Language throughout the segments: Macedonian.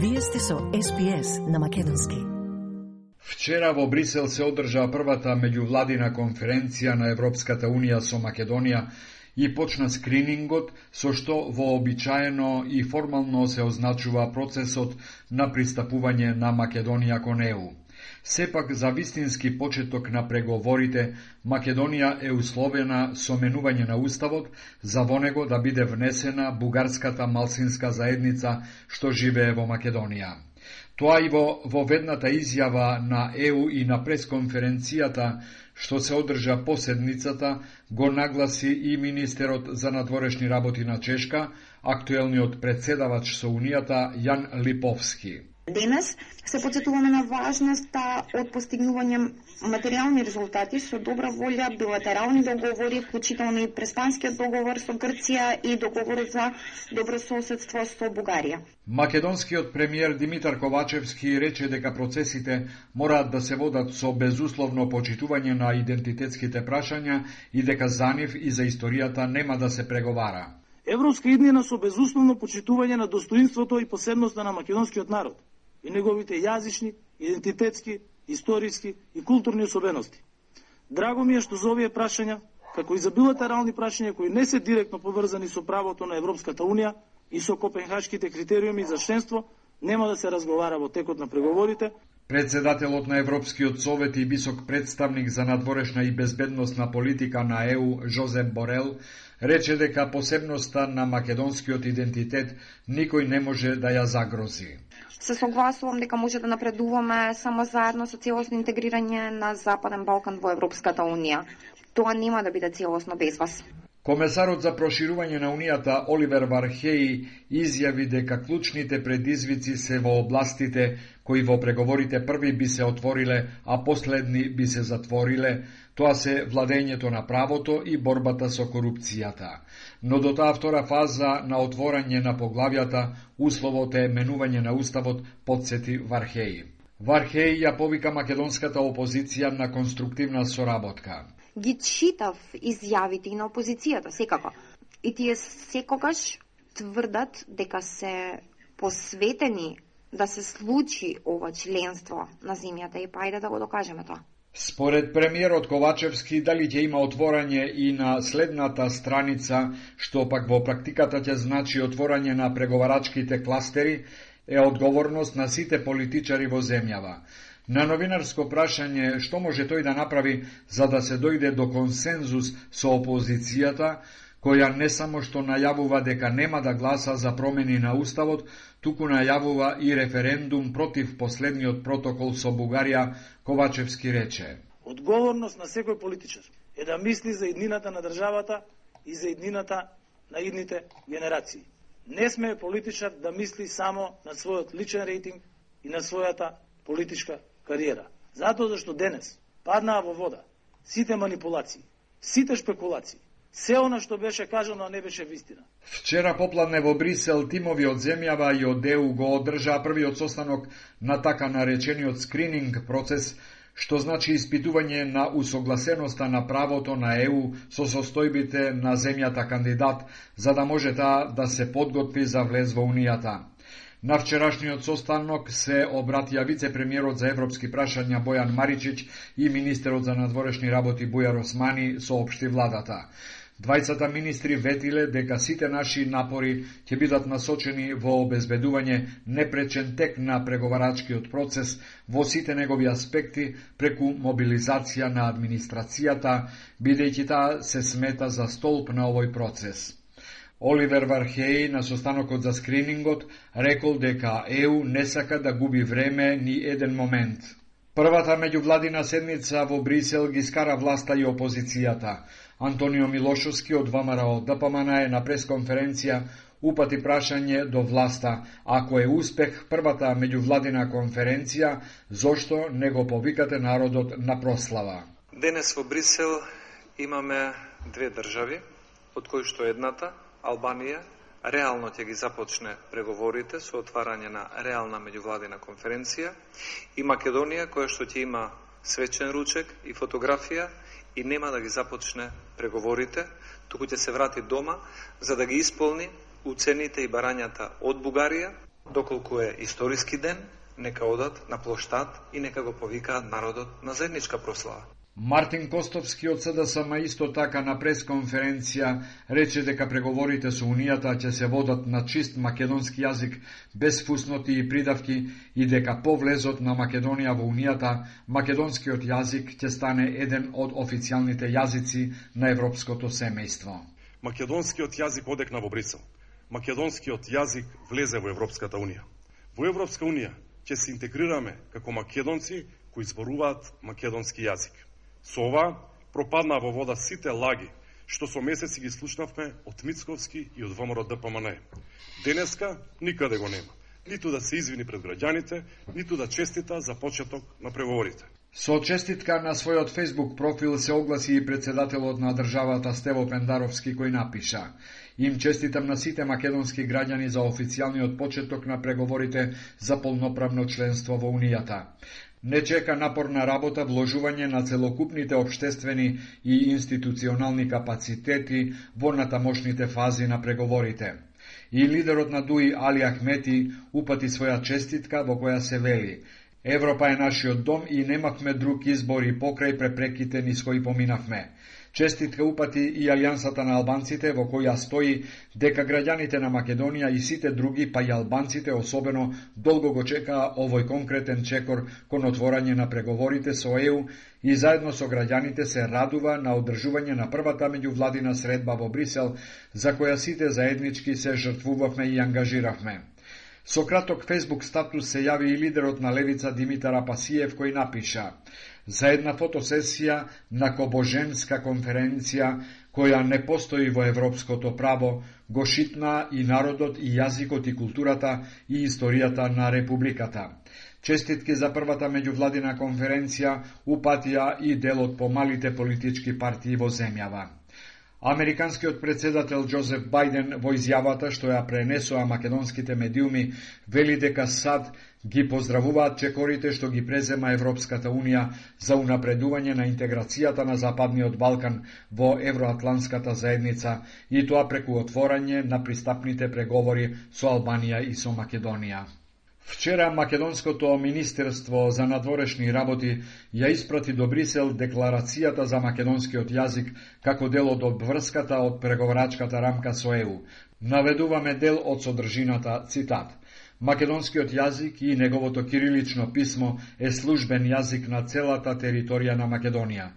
Вие сте со СПС на Македонски. Вчера во Брисел се одржа првата меѓувладина конференција на Европската Унија со Македонија и почна скринингот со што вообичаено и формално се означува процесот на пристапување на Македонија кон ЕУ. Сепак, за вистински почеток на преговорите, Македонија е условена со менување на уставот за во него да биде внесена бугарската малсинска заедница што живее во Македонија. Тоа и во воведната изјава на ЕУ и на пресконференцијата што се одржа поседницата, го нагласи и министерот за надворешни работи на Чешка, актуелниот председавач со Унијата Јан Липовски. Денес се подсетуваме на важноста од постигнување материјални резултати со добра волја, билатерални договори, вклучително и преспанскиот договор со Грција и договорот за добрососедство со Бугарија. Македонскиот премиер Димитар Ковачевски рече дека процесите мораат да се водат со безусловно почитување на идентитетските прашања и дека за нив и за историјата нема да се преговара. Европска иднина со безусловно почитување на достоинството и посебноста на македонскиот народ и неговите јазични, идентитетски, историски и културни особености. Драго ми е што за овие прашања, како и за билатерални прашања кои не се директно поврзани со правото на Европската Унија и со копенхашките критериуми за членство, нема да се разговара во текот на преговорите. Председателот на Европскиот совет и висок представник за надворешна и безбедносна политика на ЕУ Жозеп Борел рече дека посебноста на македонскиот идентитет никој не може да ја загрози се согласувам дека може да напредуваме само заедно со целосно интегрирање на Западен Балкан во Европската Унија. Тоа нема да биде целосно без вас. Комесарот за проширување на Унијата Оливер Вархеј изјави дека клучните предизвици се во областите кои во преговорите први би се отвориле, а последни би се затвориле, тоа се владењето на правото и борбата со корупцијата. Но до таа втора фаза на отворање на поглавјата, условот е менување на уставот, подсети Вархеј. Вархеј ја повика македонската опозиција на конструктивна соработка ги читав изјавите и на опозицијата, секако. И тие секогаш тврдат дека се посветени да се случи ова членство на земјата и па ајде да го докажеме тоа. Според премиерот Ковачевски, дали ќе има отворање и на следната страница, што пак во практиката ќе значи отворање на преговарачките кластери, е одговорност на сите политичари во земјава. На новинарско прашање што може тој да направи за да се дојде до консензус со опозицијата, која не само што најавува дека нема да гласа за промени на Уставот, туку најавува и референдум против последниот протокол со Бугарија, Ковачевски рече. Одговорност на секој политичар е да мисли за иднината на државата и за иднината на идните генерации. Не сме политичар да мисли само на својот личен рейтинг и на својата политичка кариера. Затоа зашто денес паднаа во вода сите манипулации, сите шпекулации, се она што беше кажано, а не беше вистина. Вчера попладне во Брисел тимови од земјава и од ДЕУ го одржаа првиот состанок на така наречениот скрининг процес, што значи испитување на усогласеноста на правото на ЕУ со состојбите на земјата кандидат, за да може таа да се подготви за влез во Унијата. На вчерашниот состанок се обратија вице-премиерот за европски прашања Бојан Маричич и министерот за надворешни работи Бујар Османи соопшти владата. Двајцата министри ветиле дека сите наши напори ќе бидат насочени во обезбедување непречен тек на преговарачкиот процес во сите негови аспекти преку мобилизација на администрацијата, бидејќи таа се смета за столб на овој процес. Оливер Вархеј на состанокот за скринингот рекол дека ЕУ не сака да губи време ни еден момент. Првата меѓувладина седница во Брисел ги скара власта и опозицијата. Антонио Милошовски од ВМРО ДПМН е на пресконференција упати прашање до власта. Ако е успех првата меѓувладина конференција, зошто не го повикате народот на прослава? Денес во Брисел имаме две држави, од кои што едната Албанија реално ќе ги започне преговорите со отварање на реална меѓувладина конференција и Македонија која што ќе има свечен ручек и фотографија и нема да ги започне преговорите, туку ќе се врати дома за да ги исполни уцените и барањата од Бугарија. Доколку е историски ден, нека одат на плоштад и нека го повикаат народот на заедничка прослава. Мартин Костовски од СДСМ исто така на пресконференција рече дека преговорите со Унијата ќе се водат на чист македонски јазик без фусноти и придавки и дека по влезот на Македонија во Унијата македонскиот јазик ќе стане еден од официјалните јазици на европското семејство. Македонскиот јазик одекна во Брисел. Македонскиот јазик влезе во Европската Унија. Во Европска Унија ќе се интегрираме како македонци кои зборуваат македонски јазик. Со ова пропадна во вода сите лаги што со месеци ги слушнавме од Мицковски и од ВМРО ДПМН. Денеска никаде го нема. Ниту да се извини пред граѓаните, ниту да честита за почеток на преговорите. Со честитка на својот Facebook профил се огласи и председателот на државата Стево Пендаровски кој напиша Им честитам на сите македонски граѓани за официјалниот почеток на преговорите за полноправно членство во Унијата. Не чека напорна работа вложување на целокупните обштествени и институционални капацитети во натамошните фази на преговорите. И лидерот на ДУИ Али Ахмети упати своја честитка во која се вели Европа е нашиот дом и немавме друг избор и покрај препреките низ кои поминавме. Честитка упати и Алијансата на албанците во која стои дека граѓаните на Македонија и сите други, па и албанците особено, долго го чекаа овој конкретен чекор кон отворање на преговорите со ЕУ и заедно со граѓаните се радува на одржување на првата меѓувладина средба во Брисел, за која сите заеднички се жртвувавме и ангажиравме. Со краток Facebook статус се јави и лидерот на левица Димитар Апасиев кој напиша за една фотосесија на Кобоженска конференција која не постои во европското право, го шитна и народот и јазикот и културата и историјата на републиката. Честитки за првата меѓувладина конференција упатија и делот по малите политички партии во земјава. Американскиот председател Џозеф Бајден во изјавата што ја пренесоа македонските медиуми вели дека САД ги поздравуваат чекорите што ги презема Европската Унија за унапредување на интеграцијата на Западниот Балкан во Евроатланската заедница и тоа преку отворање на пристапните преговори со Албанија и со Македонија. Вчера Македонското Министерство за надворешни работи ја испрати до Брисел декларацијата за македонскиот јазик како дел од обврската од преговорачката рамка со ЕУ. Наведуваме дел од содржината цитат. Македонскиот јазик и неговото кирилично писмо е службен јазик на целата територија на Македонија.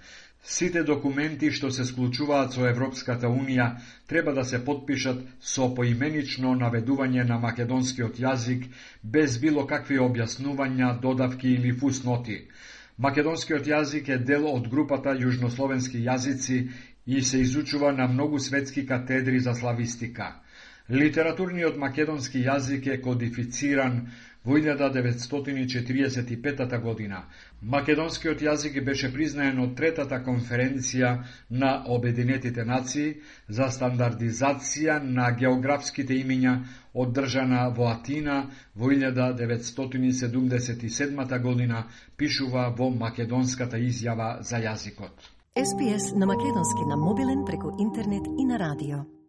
Сите документи што се склучуваат со Европската Унија треба да се подпишат со поименично наведување на македонскиот јазик без било какви објаснувања, додавки или фусноти. Македонскиот јазик е дел од групата јужнословенски јазици и се изучува на многу светски катедри за славистика. Литературниот македонски јазик е кодифициран Во 1945 година македонскиот јазик беше признаен од третата конференција на Обединетите нации за стандардизација на географските имиња одржана во Атина во 1977 година, пишува во македонската изјава за јазикот. СПС на македонски на мобилен преку интернет и на радио.